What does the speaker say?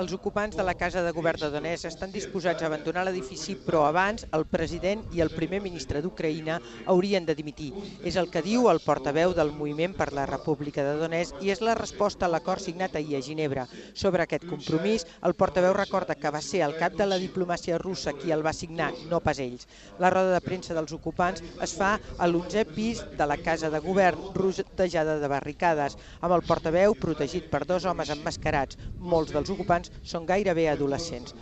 Els ocupants de la Casa de Govern de Donetsk estan disposats a abandonar l'edifici, però abans el president i el primer ministre d'Ucraïna haurien de dimitir. És el que diu el portaveu del Moviment per la República de Donetsk i és la resposta a l'acord signat ahir a Ginebra. Sobre aquest compromís, el portaveu recorda que va ser el cap de la diplomàcia russa qui el va signar, no pas ells. La roda de premsa dels ocupants es fa a l'11è pis de la Casa de Govern, rodejada de barricades, amb el portaveu protegit per dos homes emmascarats. Molts dels ocupants són gairebé adolescents.